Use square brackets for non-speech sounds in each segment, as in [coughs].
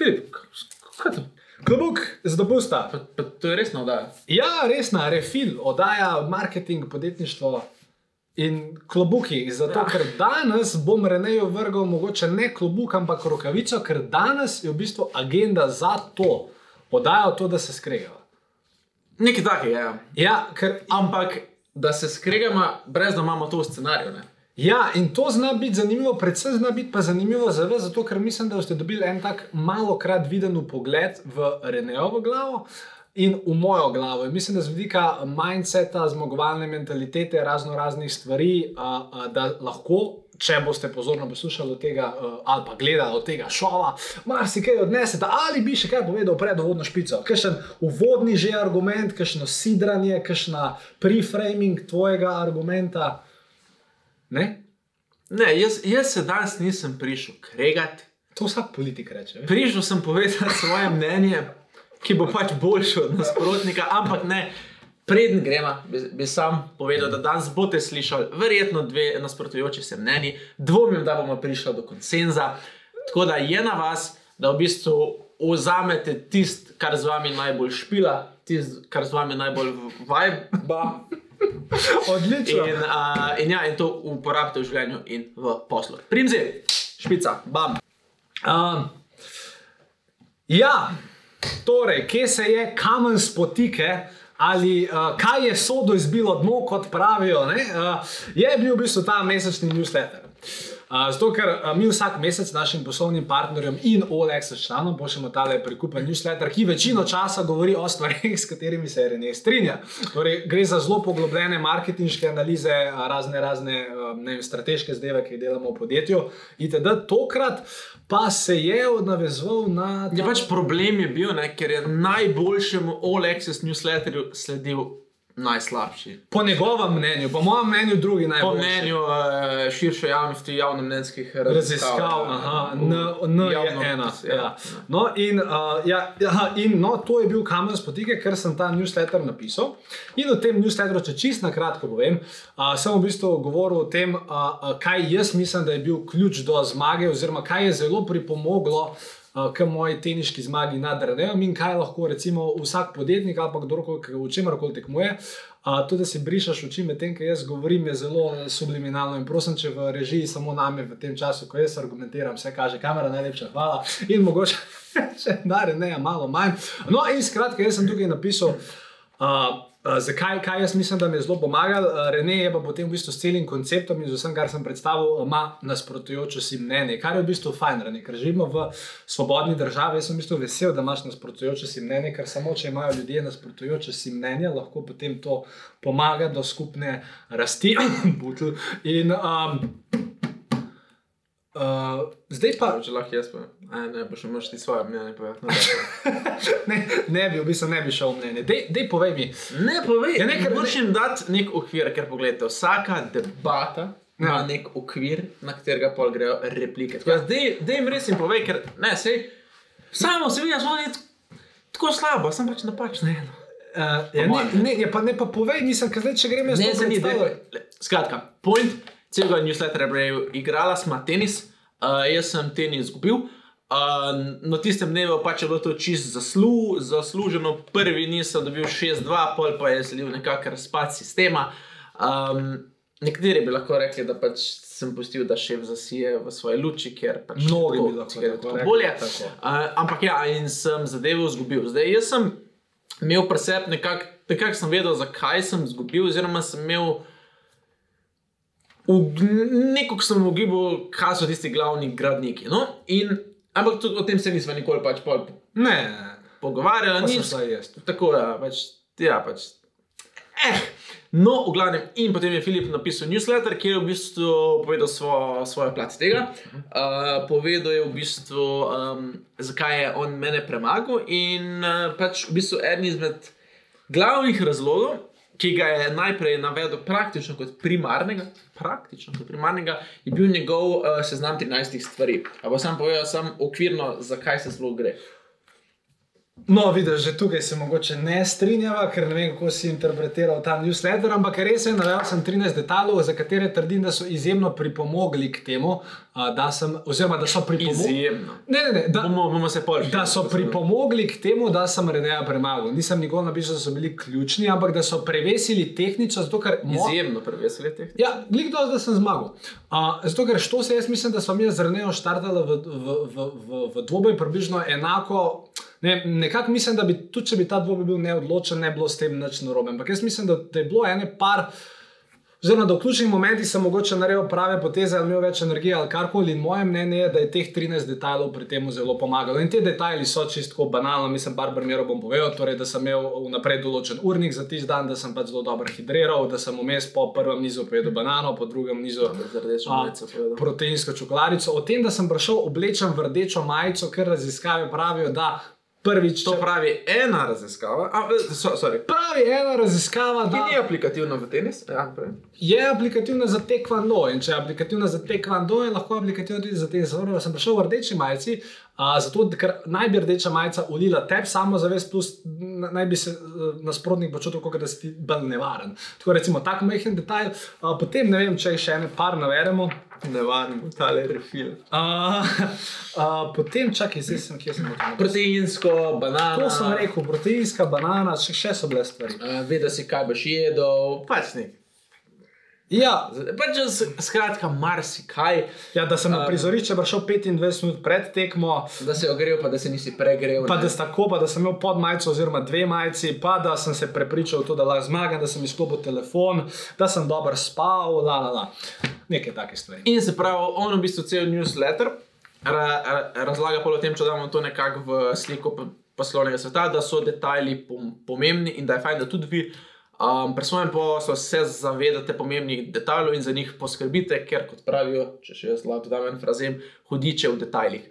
Filip, kaj to? Klobuk z dopusta. Pa, pa to je resno, da. Ja, resna, refil, oddaja marketing, podjetništvo in klobuki. Zato, Ja. ker danes bom Reneju vrgal mogoče ne klobuk, ampak rokavico, ker danes je v bistvu agenda za to, oddaja to, da se skregava. Nekaj takega, ja. Ja, ker Ampak da se skregamo, brez da imamo to v scenariju. Ne? Ja, in to zna biti zanimivo, predvsem zna biti pa zanimivo za vas, zato ker mislim, da ste dobili en tak malo krat viden pogled v Renejovo glavo. In v mojo glavo. In mislim, da z vidika mindseta, zmagovalne mentalitete, razno raznih stvari, da lahko, če boste pozorno poslušali tega ali pa gledali od tega šova, marsikaj odnesete. Ali bi še kaj povedal pred uvodno špico, kakšen uvodni že argument, kakšno sidranje, kakšna preframing tvojega argumenta. Ne? Ne, jaz, jaz se danes nisem prišel kregati. To vsak politik reče. veš. Prišel sem povedati svoje mnenje, ki bo pač boljše od nasprotnika, ampak ne. Preden gremo, bi, bi sam povedal, da danes boste slišali verjetno dve nasprotujoči se mnenji, dvomim, da bomo prišli do konsenza. Tako da je na vas, da v bistvu vzamete tisto, kar z vami najbolj špila, tisto, kar z vami najbolj vajba. [laughs] Odlično. In, uh, in, ja, in to uporabite v življenju in v poslu. Primzi, špica, bam. Um, ja, torej, kje se je kamen spotike. Ali uh, kaj je sodo izbilo dno, kot pravijo, ne, uh, je bil v bistvu ta mesečni newsletter. Uh, zato, ker uh, mi vsak mesec našim poslovnim partnerjem in OLX članom pošljemo tale prikupen newsletter, ki večino časa govori o stvarih, s katerimi se Rene strinja. Torej, gre za zelo poglobljene marketinške analize, razne, razne ne vem, strateške zdajve, ki jih delamo v podjetju. Itd. Tokrat pa se je navezoval na. Ja, pač problem je bil, ne, ker je najboljšemu Access newsletterju sledil najslabši. Po njegovem mnenju, po mojem mnenju, drugi Po najboljši. mnenju uh, širše javnosti, javnomnenjskih Raziskav, aha, N, N je javno- ena. ja. Ja. No, in, uh, ja, ja, in no, to je bil kamen spotike, ker sem ta newsletter napisal. In v tem newsletteru, če čisto na kratko povem, uh, sem v bistvu govoril o tem, uh, kaj jaz mislim, da je bil ključ do zmage, oziroma kaj je zelo pripomoglo. uh, K moji teniški zmagi nad Renejem in kaj lahko recimo vsak podjetnik ali kdorkoli, ki v čemer tekmuje, uh, tudi da si brišeš oči med tem, kar jaz govorim, je zelo eh, subliminalno. In prosim, če v režiji samo name v tem času, ko jaz argumentiram, vse kaže kamera, najlepša hvala. In mogoče [laughs] še da ne, malo manj. No, in skratka, jaz sem tukaj napisal. Uh, Uh, zakaj kaj jaz mislim, da mi je zelo pomagal? Uh, Rene je pa potem v bistvu s celim konceptom in z vsem, kar sem predstavil, ima nasprotujoče si mnenje, kar je v bistvu fajn, Rene, ker živimo v svobodni državi. Jaz sem v bistvu vesel, da imaš nasprotujoče si mnenje, ker samo če imajo ljudje nasprotujoče si mnenje, lahko potem to pomaga do skupne rasti. [coughs] In um, uh, zdaj pa. Če lahko jaz povem, Aj, ne boš imaš ti svoje mnenje povedati. No, daj. [laughs] Ne, ne bi, v bistvu ne bi šel mnenje. Dej, dej povej mi. Ne, povej, Ja, ja, ne, ne, dati nek okvir, ker pogledajte, vsaka debata ima Ja. nek okvir, na katerega pol grejo replike. Tako da zdaj, zdaj jim res jim povej, ker ne, sej, samo se vidiš, da je tako slabo, sem pač napačen. Ne, Uh, ja, Po ne, mojem. ne, ja, pa ne pa povej, nisem, ker zdaj, če grem jaz ne, to se ni, predstavljati- daj, skratka, point celega newslettera je bil, igrala smo tenis, uh, jaz sem tenis izgubil. Uh, na tistem dnevu pač je bilo to čist zaslu, zasluženo. Prvi nisem dobil 6-2, pol pa je sledil nekakšen razpad sistema. Um, nekateri bi lahko rekli, da pač sem pustil, da še zasije v svoje luči, ker pač Mnogi bi lahko ker je tako tako rekli, bolje. tako. Uh, ampak ja, in sem zadevo izgubil. Zdaj jaz sem imel presep nekako, nekako sem vedel, zakaj sem izgubil, oziroma sem imel. Nekako sem ugibal, kaj so tisti glavni gradniki. No? In, ampak tudi o tem se nismo nikoli pač pol Ne, pogovarjali. Nis, šla jaz. tako je, pač, ja, pač. Eh, No, v glavnem, in potem je Filip napisal newsletter, kjer je v bistvu povedal svo, svojo plat tega. Uh, povedal je v bistvu, um, zakaj je on mene premagal, in uh, pač v bistvu eden izmed glavnih razlogov, ki ga je najprej navedel praktično kot primarnega, praktično kot primarnega, je bil njegov uh, seznam 13 stvari. Ampak sam povedal, sem okvirno, zakaj se sploh gre. No, vidiš, že tukaj se mogoče ne strinjava, ker ne vem, kako si interpretiral ta newsletter, ampak res je, navedel sem 13 detajlov, za katere trdim, da so izjemno pripomogli k temu, da sem, oziroma da so pripomogli. Izjemno. Ne, ne, ne, da, Bomo, bomo se pol. da so pripomogli k temu, da sem Reneja premagal. Nisem nikoli napisal, da so bili ključni, ampak da so prevesili tehnično, zato ker mo- Izjemno prevesili teh. Ja, glik do da sem zmagal. Uh, zato, ker što se jaz mislim, da smo mi z Renejo štartali v, v, v, v, v dvoboj približno enako. Ne, nekako mislim, da bi tudi če bi ta dvoboj bil neodločen, ne bilo s tem nič narobe. Ampak jaz mislim, da, da je bilo ene par. Oziroma, da v ključnih momentih sem mogoče naredil prave poteze, ali imel več energije ali karkoli. In moje mnenje je, da je teh 13 detajlov pri tem zelo pomagalo. In te detajli so čisto banalno, mislim, par primerov bom povedal. Torej, da sem imel vnaprej določen urnik za tisti dan, da sem pač zelo dobro hidriral, da sem vmes po prvem nizu pojedel banano, po drugem nizu A, proteinsko čokoladico. O tem, da sem prišel oblečen v rdečo majico, ker raziskave pravijo, da prvič To pravi ena raziskava, a, eh, so, sorry, pravi ena raziskava, da ni aplikativna v tenis. Ja, prej. je aplikativna za tekvando. In če je aplikativna za tekvando, je lahko aplikativna tudi za te zavore. Sem prišel v rdeči majici, a, zato ker naj bi rdeča majica ulila tebi samozavest, plus naj bi se eh, nasprotnik počutil, kot da si ti bolj nevaren. Tako recimo, tak majhen detajl. A, potem ne vem, če jih še ene par navedemo. Nevaren, tale refil. A, a, potem čakaj, zdaj sem kje sem hotel. Proteinsko, banana. To sem rekel, proteinska banana, še, še so bile stvari. Uh, Ve, da si kaj boš jedel, pač nekaj. Ja, Pač, skratka, marsikaj, ja da sem na prizorišče prišel 25 minut pred tekmo, da se je ogrel, pa da se nisi pregrel. pa ne. da sta tako, pa da sem imel pod majico, oziroma dve majici, pa da sem se prepričal to, da lahko zmagam, da sem izklopil telefon, da sem dobro spal, la, la, la. nekaj takih stvari. In se pravi, on v bistvu cel newsletter ra, ra, razlaga pol o tem, če damo to nekako v sliko po- poslovnega sveta, da so detajli pom, pomembni in da je fajn, da tudi vi um, pri svojem poslu se zavedate pomembnih detajlov in za njih poskrbite, ker kot pravijo, če še jaz lahko dodam en frazem, hudiče v detajlih.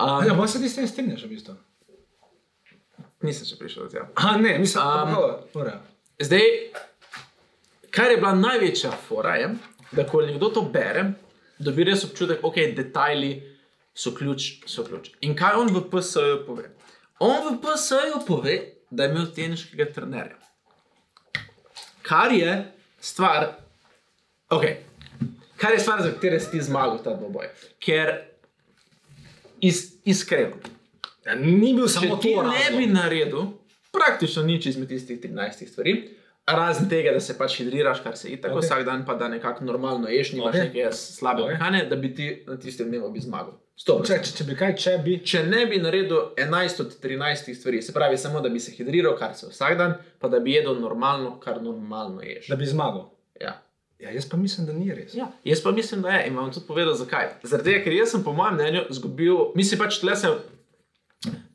Um, Ja, pa se ti s tem strinjaš, v bistvu. nisem še prišel do tega. A ne, mislim, Um, da Zdaj, kar je bila največja fora, je, da ko nekdo to bere, dobi res občutek, da okay, detajli so ključ, so ključ. In kaj on v PSO-ju pove? On v PSO-ju pove, da je imel teniškega trenerja. Kar je stvar, okay, kar je stvar, za katero si ti zmagal ta dvoboj. Ker is, iskreno, ja, ni bil samo to. ne razlog. bi naredil praktično nič izmed tistih 13 stvari, razen tega, da se pač hidriraš, kar se itak okay. Ok. vsak dan, pa da nekako normalno ješ, nimaš Ok. okay. neke slabe Ok. hrane, da bi ti na tistem dnevu zmagal. Stop. Če, če, bi kaj, če bi. Če ne bi naredil 11 od 13 stvari, se pravi samo, da bi se hidriral, kar se vsak dan, pa da bi jedel normalno, kar normalno ješ. Da bi zmagal. Ja. Ja, jaz pa mislim, da ni res. Ja, jaz pa mislim, da je. In vam tudi povedal, zakaj. Zaradi tega, ker jaz sem, po mojem mnenju, izgubil, mislim pač tle se,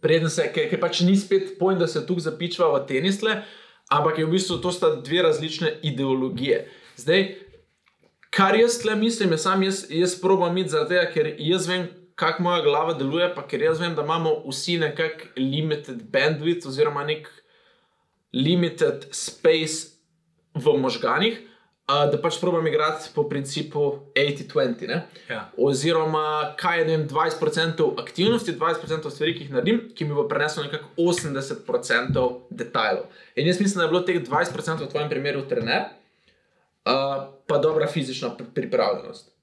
preden se, ker, ker pač ni spet pojem, da se tu zapičva v tenisle, ampak je v bistvu to sta dve različne ideologije. Zdaj, kar jaz tle mislim, je sam jaz, jaz probam iti zaradi tega, ker jaz vem, kako moja glava deluje, pa ker jaz vem, da imamo vsi nekak limited bandwidth oziroma nek limited space v možganih. Uh, da pač probam igrati po principu 80-20. ne. Ja. Oziroma, kaj je ne vem, 20% aktivnosti, 20% stvari, ki jih naredim, ki mi bo preneslo nekako 80% detajlov. In jaz mislim, da je bilo teh 20% v tvojem primeru trener, uh, pa dobra fizična pri- pripravljenost.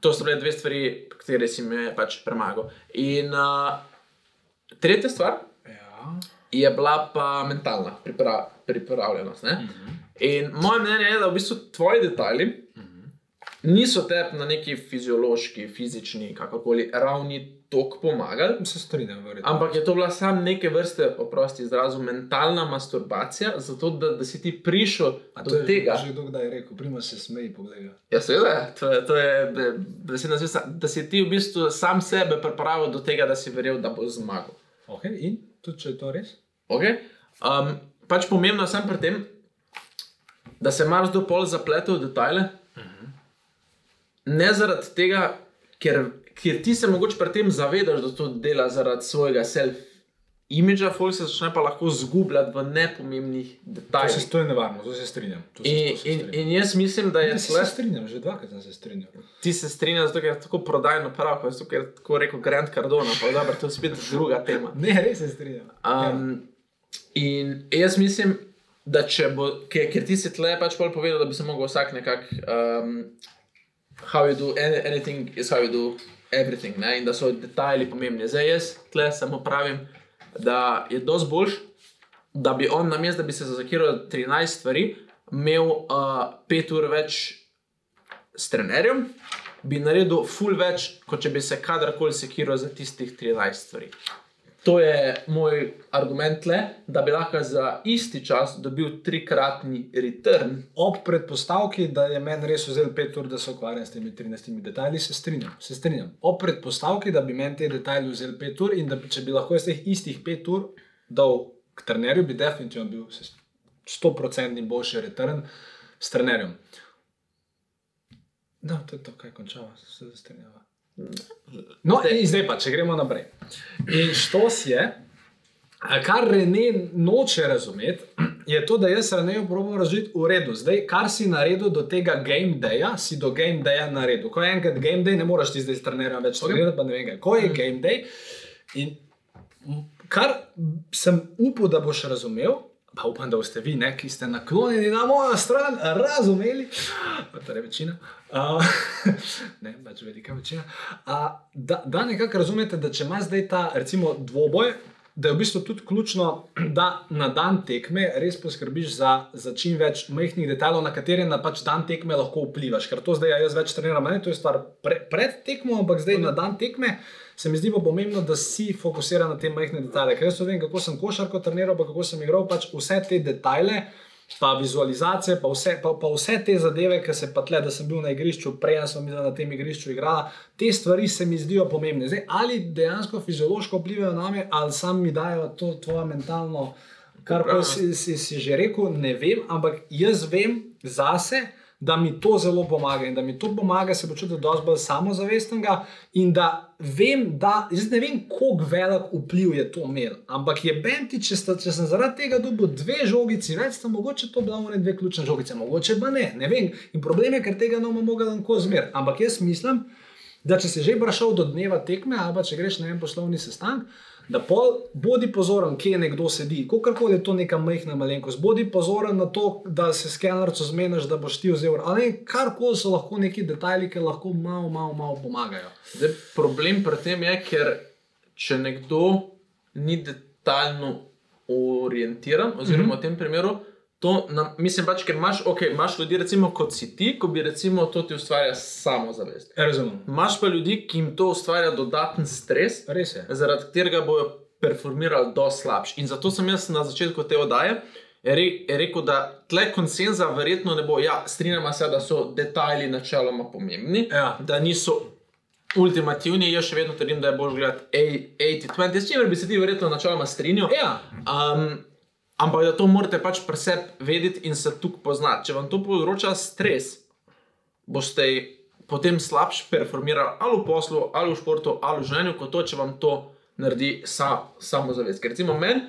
To so bile dve stvari, katere si me pač premagal. In uh, tretja stvar Ja. je bila pa mentalna pripra pripravljenost. ne. In moje mnenje je, da v bistvu tvoji detajli niso tebi na neki fiziološki, fizični, kakorkoli ravni tok pomagali. Se strinjam, verjetno. Ampak je to bila samo neke vrste, oprosti izrazu, mentalna masturbacija, zato da, da si ti prišel A do je tega. Že kdo kdaj je rekel, prima se smeji, pogleda. Ja, seveda, to je, to je be- besedna zveza, da si ti v bistvu sam sebe pripravil do tega, da si verjel, da bo zmagal. Okay, in tudi če je to res? Okay? Um, pač pomembno je samo pri tem, da se mar zdo pol zapletel v detajle. Ne zaradi tega, ker, ker ti se mogoče pri tem zavedaš, da to dela zaradi svojega self-imidža, folk se začne pa lahko zgubljati v nepomembnih To, se, detajlih. to je nevarno, to se strinjam. To se, In, to se in, strinjam. in jaz mislim, da je Ja, se, tle, se strinjam, že dvakrat sem se strinjal. ti se strinjaš, zato ker je tako prodajno prav, ker je tako rekel Grant Cardona, pa dobro, to je spet druga tema. Ne, res se strinjam. Um, in jaz mislim, da če bo, ker, ker ti si tle pač pol povedal, da bi se lahko vsak nekako, um, how you do any, anything is how you do everything, ne? in da so detajli pomembni. Zdaj jaz tle samo pravim, da je dosti boljš, da bi on na mestu, da bi se zakiral 13 stvari, imel uh, 5 ur več s trenerjem, bi naredil ful več, kot če bi se kadarkoli sekiral za tistih 13 stvari. To je moj argument, le, da bi lahko za isti čas dobil trikratni return. Ob predpostavki, da je meni res vzel pet ur, da se ukvarjam s temi 13 detajli, se strinjam. Se strinjam. Ob predpostavki, da bi meni te detajli vzel pet ur in da bi, če bi lahko iz teh istih pet ur dal k trenerju, bi definitivno bil 100% boljši return s trenerjem. No, to je to, kaj končava, se strinjava. No, in zdaj pa, če gremo naprej. In štos je, kar Rene noče razumeti, je to, da jaz Reneju probujem razložiti v redu. Zdaj, kar si naredil do tega game daya, si do game daya naredil. Ko je enkrat game day, ne moreš ti zdaj s trenerjem več trenirati, pa ne vem kaj. Ko je game day, in kar sem upal, da boš razumel. Pa upam, da boste vi, ne, ki ste naklonjeni na mojo stran, razumeli, pa torej večina, uh, [laughs] ne, pač velika večina, uh, da, da nekako razumete, da če ima zdaj ta, recimo, dvoboj, da je v bistvu tudi ključno, [clears throat] da na dan tekme res poskrbiš za, za čim več majhnih detajlov, na katere na pač dan tekme lahko vplivaš. Ker to zdaj ja, jaz več treniram, ne, to je stvar pre, pred tekmo, ampak zdaj na dan tekme. Se mi zdi pa pomembno, da si fokusiran na te majhne detajle. Ker jaz vem, kako sem košarko treniral, pa kako sem igral, pač vse te detajle, pa vizualizacije, pa vse, pa, pa vse te zadeve, ki se pa tle, da sem bil na igrišču, prej sem bil na tem igrišču igrala, te stvari se mi zdijo pomembne. Zdaj, ali dejansko fiziološko vplivajo na me, ali sam mi dajo to tvoje mentalno, kar si, si, si že rekel, ne vem, ampak jaz vem zase. Da mi to zelo pomaga in da mi to pomaga, se počutim dosti bolj samozavestnega, in da vem, da ne vem, kako velik vpliv je to imel. Ampak je benti, če, sta, če sem zaradi tega dobil dve žogici, več sta mogoče to bila one dve ključne žogice, mogoče pa ne, ne vem. In problem je, ker tega ne bomo mogli lahko zmer. Ampak jaz mislim, da če si že prišel do dneva tekme, ali pa če greš na en poslovni sestanek, da pol, bodi pozoren, kje nekdo sedi, kakorkoli je to neka majhna malenkost, bodi pozoren na to, da se skenerco zmeniš, da boš ti vzel. Ali karkoli so lahko neki detajli, ki lahko malo, malo, malo pomagajo. Zdaj, problem pri tem je, ker če nekdo ni detaljno orientiran, oziroma mm -hmm. v tem primeru, to nam, mislim pač, ker imaš, okay, imaš ljudi, recimo kot si ti, ko bi recimo to ti ustvarja samozavest. Razumem. Imaš pa ljudi, ki jim to ustvarja dodaten stres, zaradi katerega bojo performirali do slabš. In zato sem jaz na začetku te oddaje re, rekel, da tle konsenza verjetno ne bo. Ja, strinjamo se, da so detajli načeloma pomembni, Ja. da niso ultimativni. Jaz še vedno trdim, da je bolj gledati 80-20, s čimer bi se ti verjetno načeloma strinjal. Ja, Um, ampak da to morate pač pri sebi vedeti in se tukaj poznati. Če vam to povzroča stres, boste potem slabše performirali ali v poslu, ali v športu, ali v življenju, kot to, če vam to naredi sa, samozavest. Ker recimo meni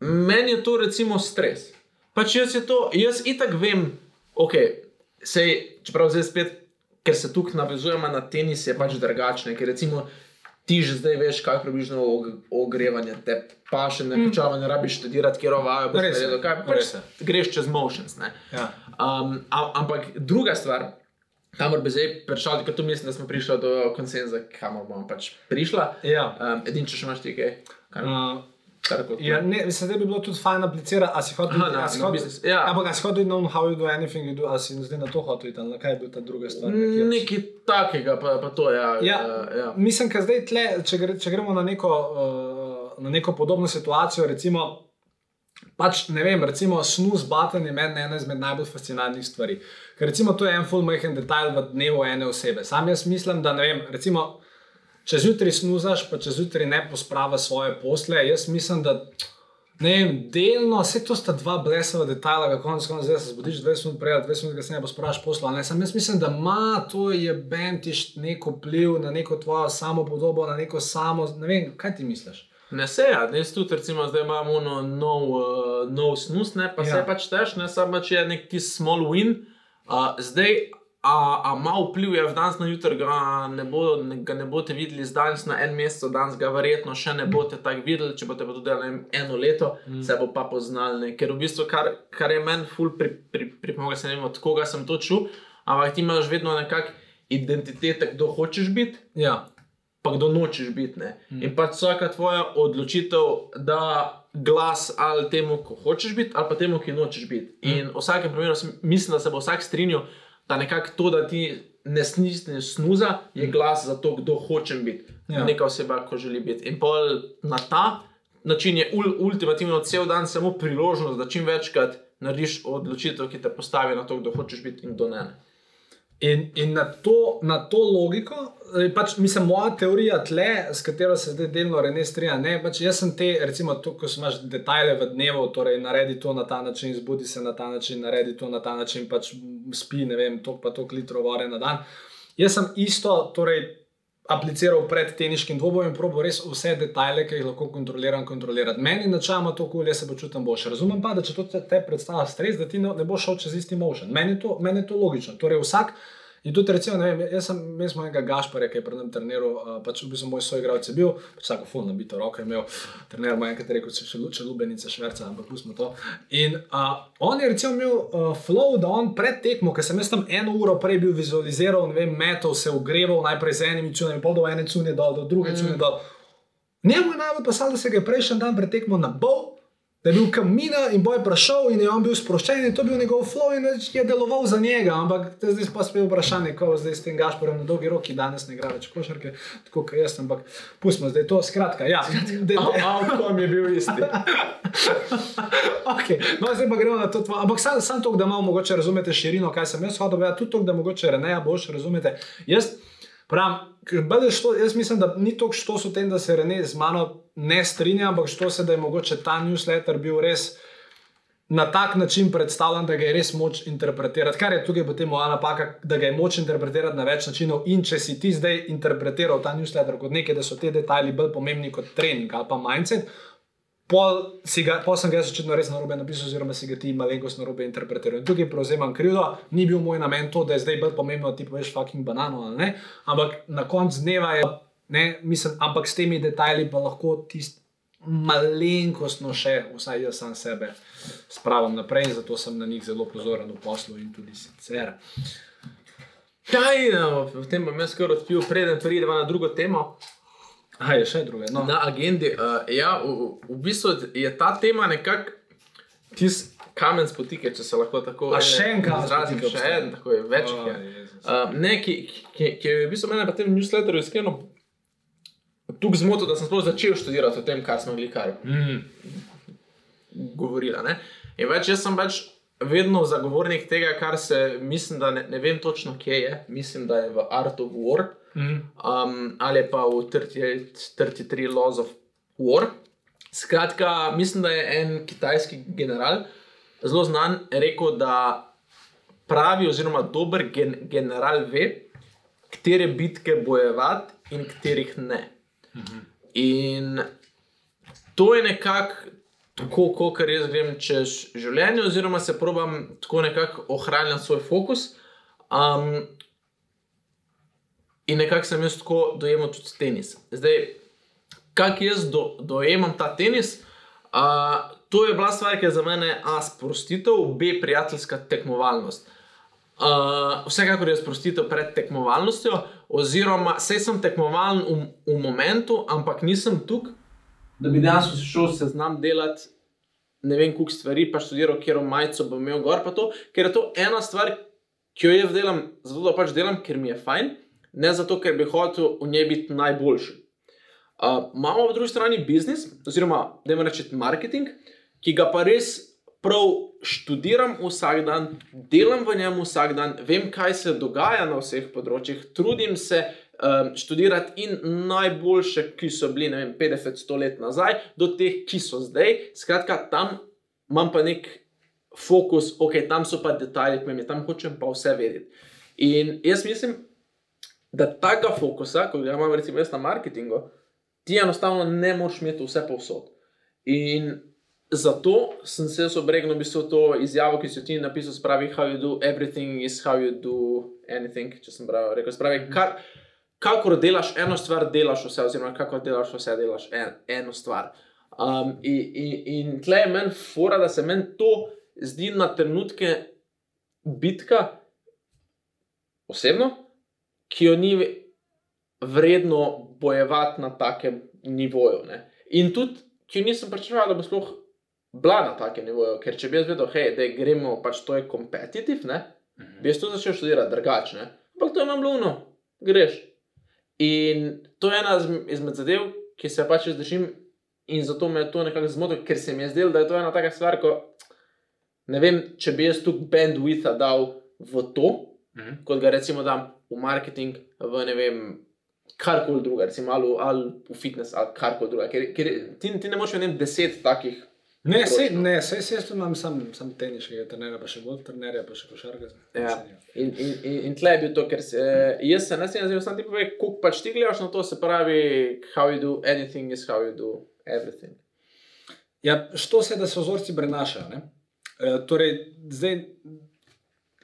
men je to recimo stres. Pač jaz je to, jaz itak vem, ok, sej, čeprav zdaj spet, ker se tukaj navezujemo na tenis, je pač drugačne, ker recimo ti že zdaj veš, kaj približno og- ogrevanje, te pa še ne počava, ne rabiš študirati, kjer ovajo, Mm. Res je, kaj, pač greš čez motions. Ne? ja. Um, a, ampak druga stvar, kamor bi zdaj prišel, ker tu mislim, da smo prišli do konsenza, kamor bomo pač prišla. ja. Um, Edin, če še imaš ti kaj, kar, Uh, Ja, ne, mislim, da bi bilo tudi fajn aplicirati, a si hotel Aha, na- na hotel- biznis, ja. Ampak a si hotel na how you do anything, you do, a si zdaj na to hotel iti, na kaj je bil ta druga stvar? nekje? Nekaj takega, pa, pa to je. Ja, Ja, uh, ja. Mislim, da zdaj, tle, če, gre, če gremo na neko, uh, na neko podobno situacijo, recimo, pač ne vem, recimo snus button je meni ena izmed najbolj fascinantnih stvari. Ker recimo to je en full majhen detajl v dnevu ene osebe. Sam jaz mislim, da ne vem, recimo, če zjutraj snuzaš, pa če zjutraj ne posprava svoje posle, jaz mislim, da Ne vem, delno, vse to sta dva blesava detajla, kako konec koncev zdaj se zbudiš 20 minut prej, 20 minut kasneje pa sprašuješ posla. Ne, sam jaz mislim, da ima to je bentiš neko vpliv na neko tvojo samo podobo, na neko samo, ne vem, kaj ti misliš? Ne se ja, jaz tudi recimo zdaj imamo ono nov, uh, nov snus, ne, pa ja. Se pač tež, ne samo če je neki small win. Uh, zdaj, a, a ima vpliv je v danes na jutr, ga ne, bo, ga ne boste videli z danes na en mesec, danes ga verjetno še ne boste tako videli, če boste pa to delali eno leto, mm. se bo pa poznali. Ne. Ker v bistvu, kar, kar je meni ful pri, pri, pripomoglo, se ne vem, od koga sem to čul, ampak ti imaš vedno nekak identitete, kdo hočeš biti. Ja, pa kdo nočeš biti. Mm. In pač vsaka tvoja odločitev, da glas ali temu, ko hočeš biti, ali pa temu, ki nočeš biti. Mm. In v vsakem primeru mislim, da se bo vsak strinjal, da nekako to, da ti ne snisneš snuza, je glas za to, kdo hočem biti. Ja. Ja. Neka oseba, ko želi biti. In pol na ta način je ul, ultimativno cel dan samo priložnost, da čim večkrat narediš odločitev, ki te postavi na to, kdo hočeš biti in kdo ne. In, in na, to, na to logiko, eh, pač, mislim, moja teorija tle, s katero se zdaj delno strinja. Ne, pač jaz sem te, recimo, to, ko imaš detajle v dnevu, torej naredi to na ta način, zbudi se na ta način, naredi to na ta način, pač spi, ne vem, to pa to litrov vode na dan. Jaz sem isto, torej. Apliciral pred teniškim dvobojem in probo res vse detajle, ki jih lahko kontroliram, kontrolirati. Meni načeloma to kul, jaz se počutim boljše. Razumem pa, da če to te, te predstavlja stres, da ti ne, ne boš šel čez isti motion. Meni je to, meni je to logično. Torej, vsak, In tudi, recimo, vem, jaz sem imel enega Gašparja, ki je pred nami treniral, uh, pač v bistvu moj soigralec je bil, pač vsako fulno bito roko je imel, trener je enkrat rekel, če še luče lubenice šverca, ampak pustimo to. In uh, on je recimo imel uh, flow, da on pred tekmo, ker sem jaz tam eno uro prej bil vizualiziral, ne vem, metal, se ogreval najprej z enimi cunami, pol do ene cune dol, do druge mm. cune dol. Njemu je najbolj pasalo, da se ga je prejšnji dan pred tekmo nabol, da je bil kamina in boj prišel in je on bil sproščen in to je bil njegov flow in je deloval za njega. Ampak zdaj pa spet vprašanje, kako zdaj s tem Gašporjem na dolgi rok, ki danes ne igra več košarke, tako kot jaz, ampak pustimo zdaj to. Skratka, ja, Avtom je bil isti. [laughs] okay. no, zdaj pa gremo na to. Tvo, ampak sam, sam to, da malo mogoče razumete širino, kaj sem jaz hodil, ja, tudi to, da mogoče Reneja boš razumete. Jaz, Pravim, što, jaz mislim, da ni toliko što so tem, da se Rene z mano ne strinja, ampak što se, da je mogoče ta newsletter bil res na tak način predstavljen, da ga je res moč interpretirati. Kar je tukaj potem moja napaka, da ga je moč interpretirati na več načinov. In če si ti zdaj interpretiral ta newsletter kot nekaj, da so ti detajli bolj pomembni kot trening ali pa mindset. Pol, ga, pol sem ga začetno res narobe napisal, oziroma si ga ti malenkost narobe interpretiral. In tukaj prevzemam krivdo, ni bil moj namen to, da je zdaj bolj pomembno, ti poveš fucking banano ali ne. Ampak na koncu dneva je, ne, mislim, ampak s temi detajli pa lahko tisti malenkostno še, vsaj jaz sam sebe, spravim naprej, zato sem na njih zelo pozoren v poslu in tudi sicer. Kaj, no, v tem bom jaz kar odpil, preden pridemo na drugo temo. A je še druge. No. Na agendi. Uh, ja, v, v bistvu je ta tema nekako tisti kamen spotike, če se lahko tako A še en kamen izrazim. spotike Še en, tako je, več je. Uh, ne, ki, ki, ki je v bistvu mene pa tem newsletterju iskreno tukaj zmotil, da sem sploh začel študirati o tem, kar smo bili kar Mm. govorila. Ne? In več jaz sem več vedno zagovornik tega, kar se, mislim, da ne, ne vem točno, kje je, mislim, da je v Art of War Mm. um, ali pa v 38 33 Laws of War. Skratka, mislim, da je en kitajski general, zelo znan, rekel, da pravi, oziroma dober gen general ve, katere bitke bojevati in katerih ne. In to je nekako tako, kot jaz grem čez življenje, oziroma se probam tako nekako ohranjati svoj fokus. Um, in nekako sem jaz tako dojemal tudi tenis. Zdaj, kako jaz do, dojemam ta tenis, uh, to je bila stvar, ki je za mene A, sprostitev, B, prijateljska tekmovalnost. Uh, vsekakor je sprostitev pred tekmovalnostjo, oziroma vse sem tekmovalen v, v momentu, ampak nisem tukaj, da bi dejansko šel se znam delati. Ne vem, koliko stvari, pa študiral, kjer majico bom imel gor, pa to, ker je to ena stvar, ki jo jaz delam, zato da pač delam, ker mi je fajn, ne zato, ker bi hotel v njej biti najboljši. Uh, imamo pa drugi strani biznis, oziroma da jim rečem marketing, ki ga pa res prav študiram vsak dan, delam v njem vsak dan, vem, kaj se dogaja na vseh področjih, trudim se um, študirati in najboljše, ki so bili ne vem, 50-100 let nazaj, do teh, ki so zdaj. Skratka, tam imam pa nek fokus, ok, tam so pa detajli, pomembni, tam hočem pa vse vedeti. In jaz mislim, da tega fokusa, ko ga imam recimo jaz na marketingu, ti enostavno ne moreš imeti vse povsod. In zato sem se obregnil v bistvu to izjavo, ki si ti napisal, spravi, how you do everything is how you do anything, če sem prav rekel. Spravi, kar, kakor delaš eno stvar, delaš vse, oziroma kakor delaš vse, delaš en, eno stvar. Um, in in, in tle je meni fora, da se meni to zdi na trenutke bitka, osebno, ki jo ni vredno bojevati na takem nivoju. Ne. In tudi, ki jo nisem pričakoval, da bo sploh bila na takem nivoju, ker če bi jaz vedel, hej, da gremo, pač to je kompetitiv, ne, bi jaz to začel študirati drugače. Ampak to imam luno, greš. In to je ena izm- izmed zadev, ki se pač jaz držim, in zato me je to nekako zmotilo, ker se mi je zdelo, da je to ena taka stvar, ko ne vem, če bi jaz tu bandwidth dal v to, Mhm. kot ga recimo dam v marketing, v ne vem, karkoli druga, recimo ali, ali v fitness, ali karkoli druga. Ker, ker ti, ti ne moreš imeti deset takih. Ne, sej, Točno. ne, sej, sej, imam sam, sam teniškega trenerja, pa še golf trenerja, pa še košarka. Ja. In, in, in, in tle je bil to, ker se, jaz se ne strinjam, sam ti povem, koliko pač ti gledaš na to, se pravi, how you do anything is how you do everything. Ja, što se, da se vzorci prenašajo. Ne? E, torej, zdaj,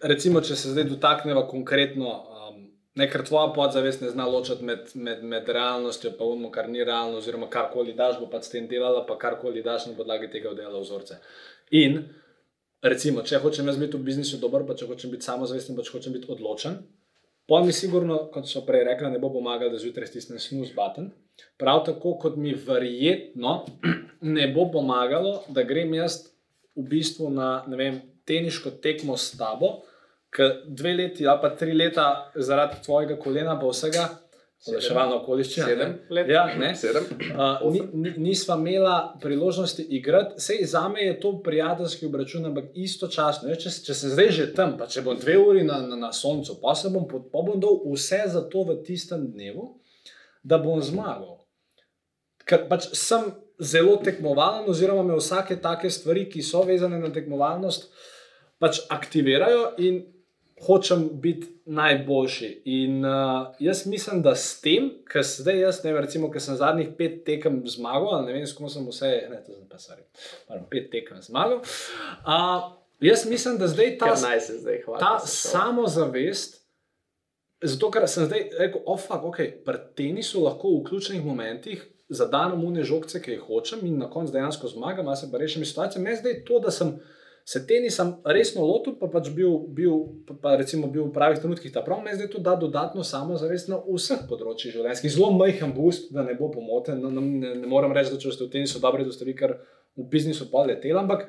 recimo, če se zdaj dotaknemo konkretno, um, nekaj tvoja podzavest ne zna ločiti med, med, med realnostjo in ono, kar ni realno, oziroma karkoli daš, bo pa s tem delala, pa karkoli daš na podlagi tega oddelala vzorce. In recimo, če hočem jaz biti v biznisu dober, pa če hočem biti samozavesten, pa če hočem biti odločen. Pa mi sigurno, kot so prej rekli, ne bo pomagal, da zjutraj stisnem snus button. Prav tako kot mi verjetno [clears throat] ne bo pomagalo, da grem jaz v bistvu na ne vem, teniško tekmo s tabo, ker dve leti ali pa tri leta zaradi tvojega kolena, pa vsega, reševalno okoliščina. Sedem ne? let? Ja, ne. Sedem. Uh, ni, ni, nisva imela priložnosti igrati, sej za me je to prijateljski obračun, ampak istočasno, jaz, če, če sem zdaj že tam, pa če bom dve uri na, na, na soncu, pa se bom, pod- pa bom dal vse za to v tistem dnevu, da bom zmagal. Ker pač sem zelo tekmovalen, oziroma me vsake take stvari, ki so vezane na tekmovalnost, pač aktivirajo in hočem biti najboljši. In uh, jaz mislim, da s tem, ker zdaj jaz, ne vem, recimo, ker sem zadnjih pet tekem zmagal, ne vem, s kom sem vse, ne, to sem pa stari, pet tekem zmagal. Uh, jaz mislim, da zdaj ta, se zdaj hvala. ta samozavest. Zato, ker sem zdaj rekel, ofak, ok, pri tenisu lahko v ključnih momentih zadam umne žogce, ki jih hočem in na koncu dejansko zmagam, a se pa rešim situacijo. Meni zdaj to, da sem se tenisam resno lotil, pa pač bil, bil, pa, pa recimo bil v pravih trenutkih ta prav, meni zdaj to da dodatno samozavest na vseh področjih življenjskih. Zelo majhen boost, da ne bo pomoten. No, no, ne, ne morem reči, da če ste v tenisu dobri, da ste vi kar v biznisu pa leteli, ampak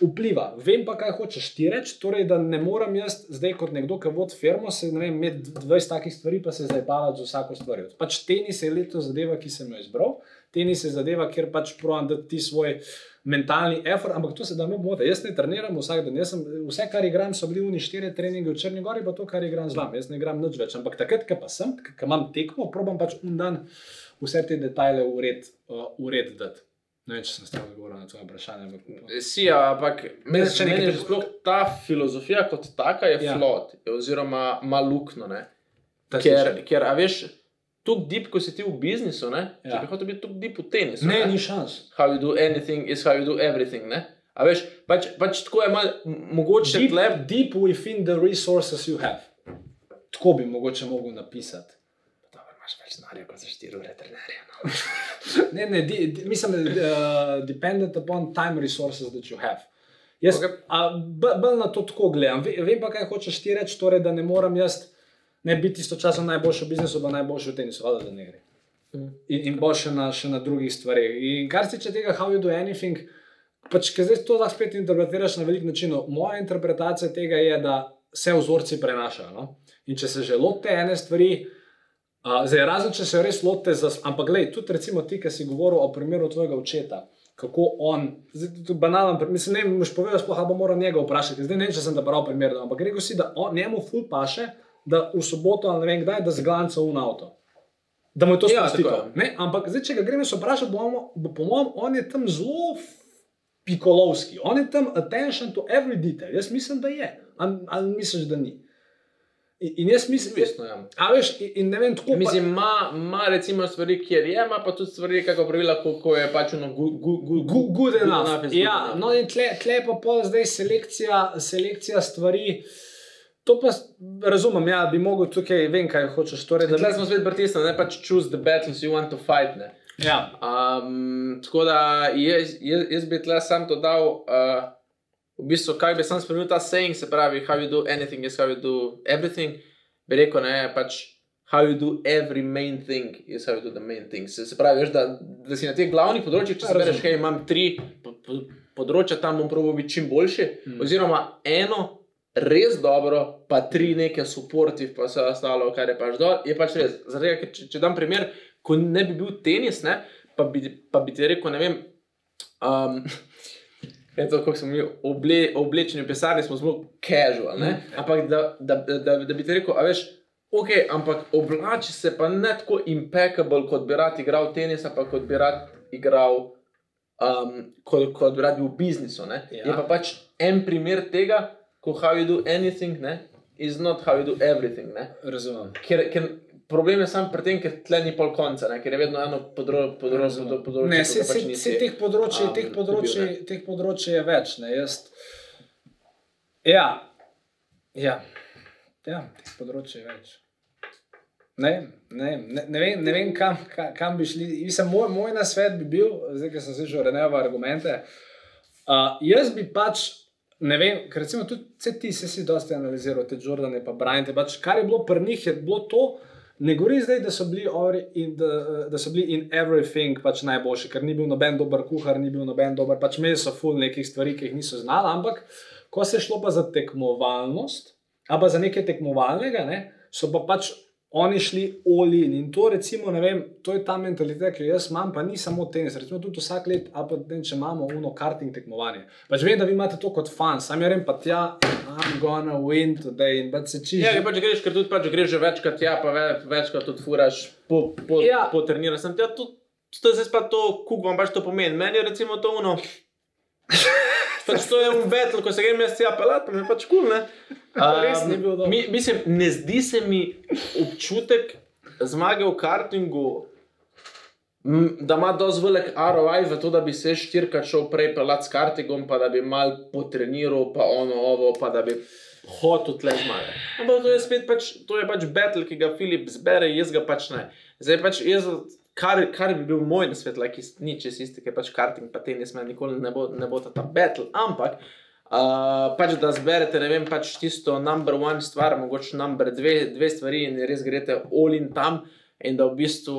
vpliva. Vem pa, kaj hočeš ti reči, torej, da ne morem jaz zdaj kot nekdo, ki vodi firmo, se ne vem, imeti 20 takih stvari, pa se zdaj bavati z vsako stvarjo. Pač tenis je leto zadeva, ki sem jo izbral, tenis je zadeva, kjer pač provam dati ti svoj mentalni effort, ampak to se da ne bo. Jaz ne treniram vsak dan, sem, vse, kar igram, so bili oni štiri treninge v Črni Gori, pa to, kar igram z vami. Jaz ne igram nič več, ampak takrat, ko pa sem, ko imam tekmo, probam pač un dan vse te detajle ured, uh, ured dati. Ne vem, če sem stavil odgovor na tvoje vprašanje. Ampak... Si, ja, ampak meni se meni sploh ta filozofija kot taka je Ja. flot, oziroma malukno. Ne? Ta Ker, ker, a veš, tu dip, ko si ti v biznisu, ne? Ja. če bi hotel biti tu dip v tenisu. Ne, ni šans. How you do anything is how you do everything. Ne? A veš, pač, pač tako je malo m- mogoče Deep, tle. deep within the resources you have. Tako bi mogoče mogel napisati. Dobro, imaš več denarja kot za 4 ure trenerja. No? [laughs] Ne, ne, di, di, mislim, da uh, dependent upon time resources that you have. Jaz Ok. okay. bolj na to tako gledam. Ve, vem pa, kaj hočeš ti reči, torej, da ne moram jaz ne biti istočasno najboljši v biznisu, pa najboljši v tenisu, ali da ne gre. Mm. In, in bolj še na, še na drugih stvareh. In kar se tiče tega, how you do anything, pač, ker zdaj to lahko spet interpretiraš na velik način. Moja interpretacija tega je, da se vzorci prenašajo. No? In če se že lotite ene stvari, Uh, zdaj, razen če se res lotite, za, ampak gledaj, tudi recimo ti, ki si govoril o primeru tvojega očeta, kako on, zdaj, banalen, mislim, ne boš povedal, sploh ali bo moral njega vprašati. Zdaj ne če sem da prav primer, ampak rekel si, da on, njemu ful paše, da v soboto ali ne vem kdaj, da zglanca v avto. da mu je to Ja, spustilo. Ampak zdaj, če ga gremo vprašati, bomo, bo, po mojem, on je tam zelo pikolovski, on je tam attention to every detail. Jaz mislim, da je. Ali, ali misliš, da ni? In, in jaz mislim, Resno, ja. A veš, in, in ne vem, tako Mislim, ima, ima recimo stvari, kjer je, ima pa tudi stvari, kako pravila, ko, ko je pač ono good, good, good, Good, enough. enough Ja, enough. no in tle, tle pa pol zdaj selekcija, selekcija stvari. To pa razumem, ja, bi mogel tukaj, vem, kaj hočeš. Torej, da, smo spet pritisnili, ne pač choose the battles you want to fight. Ne. ja, Um, tako da jaz, jaz, jaz bi tle sam to dal, uh, v bistvu, kaj bi sam spremenil ta saying, se pravi, how you do anything is how you do everything. Bi rekel, ne, pač how you do every main thing is how you do the main thing. Se, se pravi, veš, da, da si na teh glavnih področjih, če bereš, razumem. hej, imam tri po, po, področja, tam bom probil biti čim boljši, mm. oziroma eno res dobro, pa tri neke supportive, pa vse ostalo, kar je pač dol, je pač res. Tega, ker če, če dam primer, ko ne bi bil tenis, ne, pa, bi, pa bi ti rekel, ne vem. Um, [laughs] Je to, kako smo mi oble, oblečeni v pisarni, smo zelo casual. Ne? Ampak da, da, da, da, da bi ti rekel, a veš, ok, ampak oblači se pa ne tako impeccable, kot bi rad igral tenis, pa kot bi rad igral, um, kot, kot bi rad bil v biznisu. ne. Ja. Je pa pač en primer tega, ko how you do anything, ne, is not how you do everything. Ne? razumem. Ker, ker problem je sam pri tem, ker tle ni pol konca, ne? ker je vedno eno področje, področje, področje, področje Ne, se, ga pač se, se teh področji, um, teh področji, dobil, teh področji je več. Ne, jaz, ja, ja, ja, teh področji je več. Ne, ne, ne, ne vem, ne vem kam, ka- kam bi šli. Mislim, moj, moj nasvet bi bil, zdaj, ker sem slišal Reneva argumente. Uh, jaz bi pač, ne vem, ker recimo tudi ti se si dosti analiziral, te Jordane pa Bryante. Pač, kar je bilo pri njih, je bilo to. Ne govori zdaj, da so bili, ori in, da, da so bili in everything pač najboljši, ker ni bil noben dober kuhar, ni bil noben dober, pač imeli so ful nekih stvari, ki jih niso znali, ampak ko se je šlo pa za tekmovalnost, ali za nekaj tekmovalnega, ne, so pa pač oni šli olin in to recimo, vem, to je ta mentaliteta, ki jo jaz imam, pa ni samo tenis, recimo tudi vsak let, ali pa ne, če imamo uno karting tekmovanje. Pač vem, da vi imate to kot fan, sam jaz grem pa tja, I'm gonna win today in pač se čiš. Ja, ker pač greš, ker tudi pač greš že večkrat, ja, pa ve, večkrat tudi furaš po, po, Ja. po treniraš. Sem ti ja, tudi, to je zdaj pa to, kuk vam pač to pomeni. Meni je recimo to uno. Pač to je un battle, ko se grem jaz tja pelat, pa mi je pač kul, cool, ne. Dober. mi, mislim, ne zdi se mi občutek zmage v kartingu. Da ima dosti velik ROI v to, da bi se štirikrat šel prej pelat s kartingom, pa da bi mal potreniral, pa ono, ovo, pa da bi hotel tle zmagati. Ampak to je spet pač, to je pač battle, ki ga Filip zbere, jaz ga pač ne. Zdaj pač jaz, kar, kar bi bil moj nasvet, like, ni čez isti, ker pač karting pa tenis me nikoli ne bo, ne bo ta, ta battle, ampak Uh, pač da zberete, ne vem, pač tisto number one stvar, mogoče number dve, dve stvari in res greste all in tam, in da v bistvu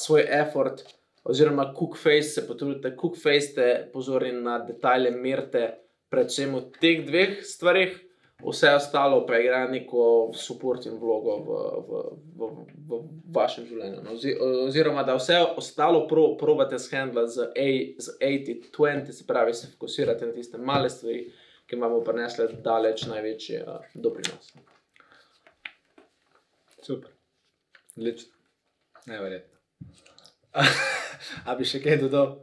svoj effort, oziroma cook face se potrudite, cook face ste pozorni na detajle, merite, predvsem v teh dveh stvarih, vse ostalo pa igra neko supporting vlogo v, v, v, v, vašem življenju. No, ozi- oziroma, da vse ostalo pro, probate shendla z, A- z 80-20, se pravi, se fokusirate na tiste male stvari, ki vam bo prinesle daleč največji uh, doprinos. Super. Odlično. Neverjetno. [laughs] A bi še kaj dodal?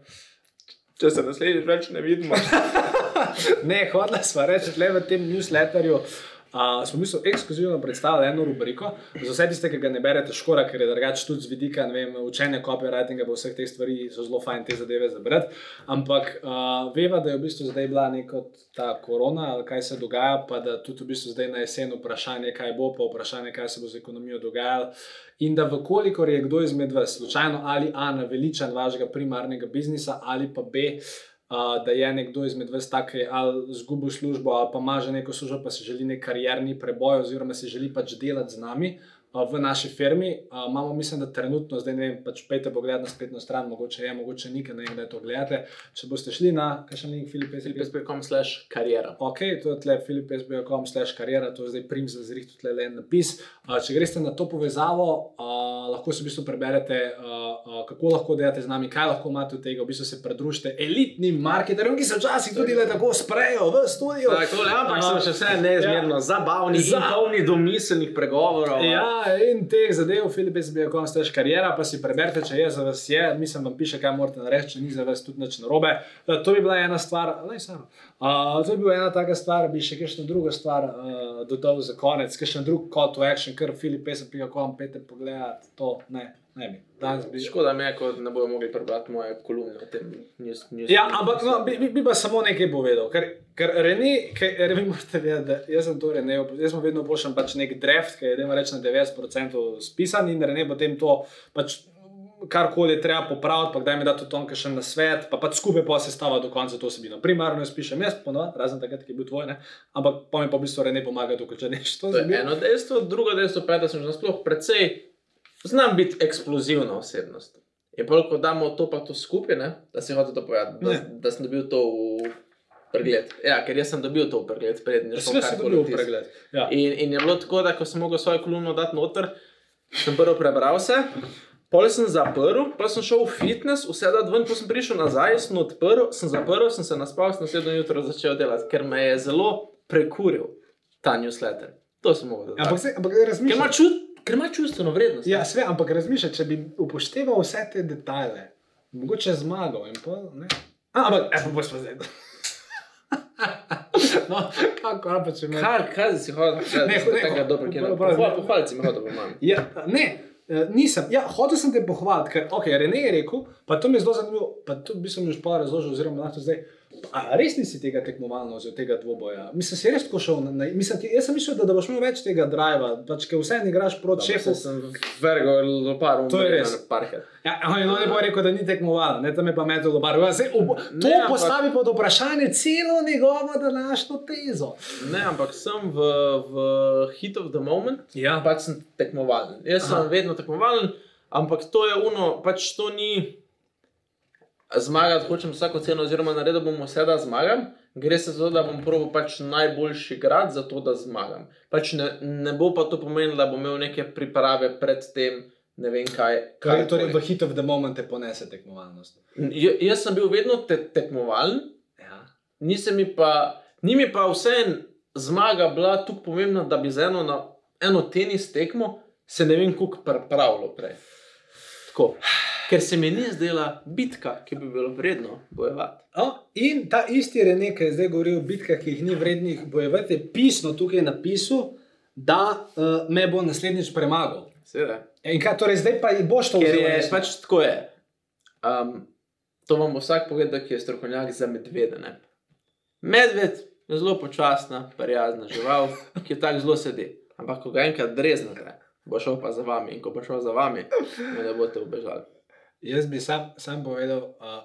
Če se naslednjič več ne vidimo, [laughs] Ne, hodila sva reči, le v tem newsletterju. Uh, smo mi so ekskluzivno predstavili eno rubriko, za vse tiste, ki ga ne berete, škora, ker je drugače tudi z vidika učenja copywritinga, pa vseh teh stvari so zelo fajn te zadeve zabrati. Ampak uh, veva, da je v bistvu zdaj bila neka ta korona, ali kaj se dogaja, pa da tudi v bistvu zdaj na jesen vprašanje, kaj bo, pa vprašanje, kaj se bo z ekonomijo dogajalo. In da, vkolikor je kdo izmed vas, slučajno ali A, naveličan vašega primarnega biznisa, ali pa B, Uh, da je nekdo izmed vas tak, ali izgubil službo, ali pa ima že neko službo, pa si želi nek karierni preboj, oziroma si želi pač delati z nami uh, v naši firmi. Uh, imamo, mislim, da trenutno, zdaj ne vem, pač pejte pogled na spletno stran, mogoče je, mogoče ni, ne vem, da to gledate. Če boste šli na, kaj še link, Filip, Filip, filipes.com slash karijera. Ok, to je tle filipsb.com slash karijera, to je zdaj prim za zrihtu tle en napis. Uh, če greste na to povezavo, uh, lahko si v bistvu preberete, uh, uh, kako lahko delate z nami, kaj lahko imate od tega, v bistvu se pridružite elitnim marketerjem, ki se včasih tudi le tako sprejo v studio. Tako, le, ampak so še vse neizmerno zabavni, Za- za... polni domiselnih pregovorov. Ja, in teh zadev, Filip, jaz bi rekel, ste karijera, pa si preberite, če je za vas je, mislim, vam piše, kaj morate narediti, če ni za vas tudi nič narobe. Uh, to bi bila ena stvar, ne samo. Uh, to bi bila ena taka stvar, bi še kakšno drugo stvar uh, dodal za konec, kakšen drug call to action, ker Filip, jaz sem pika, ko vam pete pogledati, to ne. Ne bi. Bi. Škoda mi je, ko ne bodo mogli prebrati moje kolumne o tem. News, news, Ja, ampak no, bi, bi, bi pa samo nekaj povedal. Ker, ker Rene, ker vi morate vedeti, da jaz sem to Rene, jaz sem vedno pošiljam pač nek draft, ki je idemo reči na 90% spisan in Rene potem to pač karkoli je treba popraviti, pa kdaj mi da to tonke še na svet, pa pač skupaj pa se stava do konca to sebino. Primarno jaz pišem jaz, ponovadi, razen takrat, ki je bil tvoj, ne? ampak pa mi pa v bistvu Rene pomaga, dokler če neš to To je eno dejstvo, drugo dejstvo pa je, da sem že sploh precej, znam biti eksplozivna osebnost. Je pa, ko damo to pa to skupaj, ne? da si hotel to povedati, da, Ne. da sem dobil to v pregled. Ja, ker jaz sem dobil to v pregled, prednji Sve si dobil pregled. Ja. In, in je bilo tako, da ko sem mogel svojo kolumno dati noter, sem prvo prebral vse. Pol sem zaprl, pa sem šel v fitness, vse da ven, ko sem prišel nazaj, sem odprl, sem zaprl, sem se naspal, sem naslednjo jutro začel delati, ker me je zelo prekuril ta newsletter. To sem mogel. Ampak, se, ampak Ker razmišljam. ima, čut, ker ima čustveno vrednost. Ja, sve, ampak razmišljaj, če bi upošteval vse te detajle, mogoče zmagal in pa ne. A, ampak, e, pa boš pa zdaj. [laughs] no, kako, pa če me. Kaj, kaj si hodil? Ne, Ne, ne, tega dobro, po- je. po- Pohvalci mi hodil po mami. Ja, ne, eh, nisem. Ja, hotel sem te pohvaliti, ker okay, Rene je rekel, pa to mi je zelo zanimivo, pa to bi se mi už pa razložil, oziroma lahko zdaj. A res nisi tega tekmovalno, oziroma tega dvoboja? Mislim, si res tako šel na. na mislim, ti- jaz sem mislil, da, da boš imel več tega driva, pač, ker vse igraš proti šefu. Sem vergo lopar, To je res. Ja, no, ne bo rekel, da ni tekmoval, ne tam je pa metal v baru. To Ne, ne, ampak- postavi pod vprašanje celo njegovo današnjo tezo. Ne, ampak sem v, v hit of the moment, Ja. pač sem tekmovalen. Jaz sem Aha. vedno tekmovalen, ampak to je uno, pač to ni zmagati, hočem vsako ceno, oziroma naredil bom vse, da zmagam. Gre se za to, da bom probil pač najboljši grad za to, da zmagam. Pač ne, ne bo pa to pomenilo, da bom imel neke priprave pred tem, ne vem kaj. Torej, torej karkoli. v hit of the moment te ponese tekmovalnost. J, jaz sem bil vedno te, tekmovalen, Ja. nisem mi pa, ni mi pa vseeno zmaga bila tako pomembna, da bi za eno, na, eno tenis tekmo se ne vem, kako pripravljalo prej. Tako. Ker se mi ni zdela bitka, ki bi bilo vredno bojevati. No, in ta isti Rene, ki je zdaj govoril o bitkah, ki jih ni vrednih bojevati, je pisno tukaj napisal, da uh, me bo naslednjič premagal. Seveda. In kaj torej zdaj pa boš to vzel je pač tako je. Um, to vam bo vsak povedal, ki je strokovnjak za medvede. Ne? Medved je zelo počasna, prijazna žival, ki tako zelo sedi. Ampak, ko ga enkrat dreznete, bo šel pa za vami. In ko bo šel za vami, ne boste ubežali. Jaz bi sam, sam povedal, uh,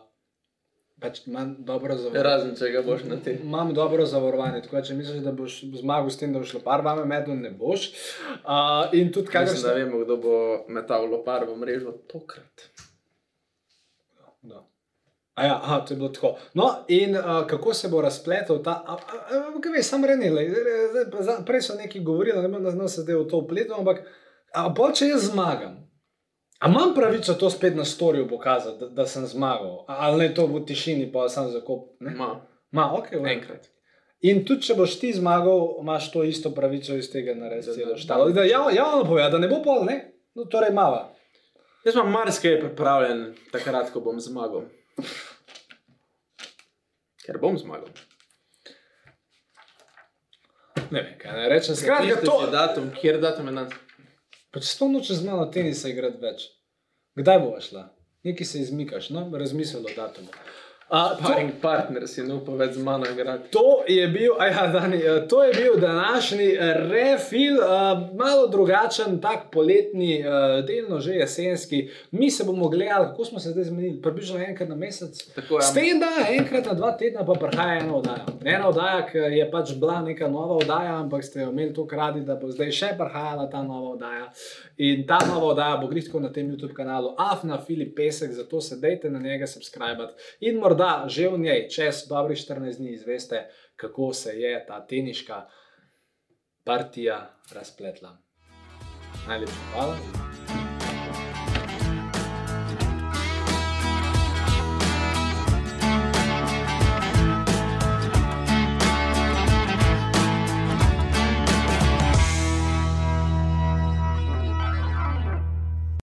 pač imam dobro zavarovanje. Razen, če ga boš na tem. Imam dobro zavarovanje, tako da če misliš, da boš zmagal s tem, da boš šlo par vame medu, ne boš. Uh, in tudi kaj Mislim, da vemo, kdo bo metal lopar v mrežo tokrat. A ja, aha, to je bilo tako. No, in uh, kako se bo razpletel ta, kaj veš, sam renili. Prej so neki govorili, ne vem, da se zdaj v to upletel, ampak a bolj, če jaz zmagam. A imam pravico to spet na storju pokazati, da, da sem zmagal, ali ne to v tišini, pa sem zakop. Ne? Ma, Ma, ok, v enkrat. In tudi, če boš ti zmagal, imaš to isto pravico iz tega narediti. Celo da- štalo. Da javno, javno pove, da ne bo pol, ne? No, torej mava. Jaz imam marsikaj pripravljen, takrat, ko bom zmagal. Ker bom zmagal. Ne vem, kaj ne rečem. Skratka, to, si datum, kjer datum je danes. Pač s to noče z mano tenisa igrati več. Kdaj bo šla? Nekaj se izmikaš, no, razmisel o datumu. A, to, Paring partner si ne upa več z mano igrati. to, je bil, [laughs] ja, Dani, eh, to je bil današnji eh, refil, uh, malo drugačen, tak poletni, uh, delno že jesenski. Mi se bomo gledali, kako smo se zdaj zmenili, približno enkrat na mesec. Tako je. S tem, da enkrat na dva tedna pa prihaja ena oddaja. Ena oddaja, ki je pač bila neka nova oddaja, ampak ste jo imeli tako radi, da bo zdaj še prihajala ta nova oddaja. In ta nova oddaja bo grihko na tem YouTube kanalu Afna Filip Pesek, zato se dejte na njega subscribe. Morda že v njej čez dobrih 14 dni izveste, kako se je ta teniška partija razpletla. Najlepša hvala.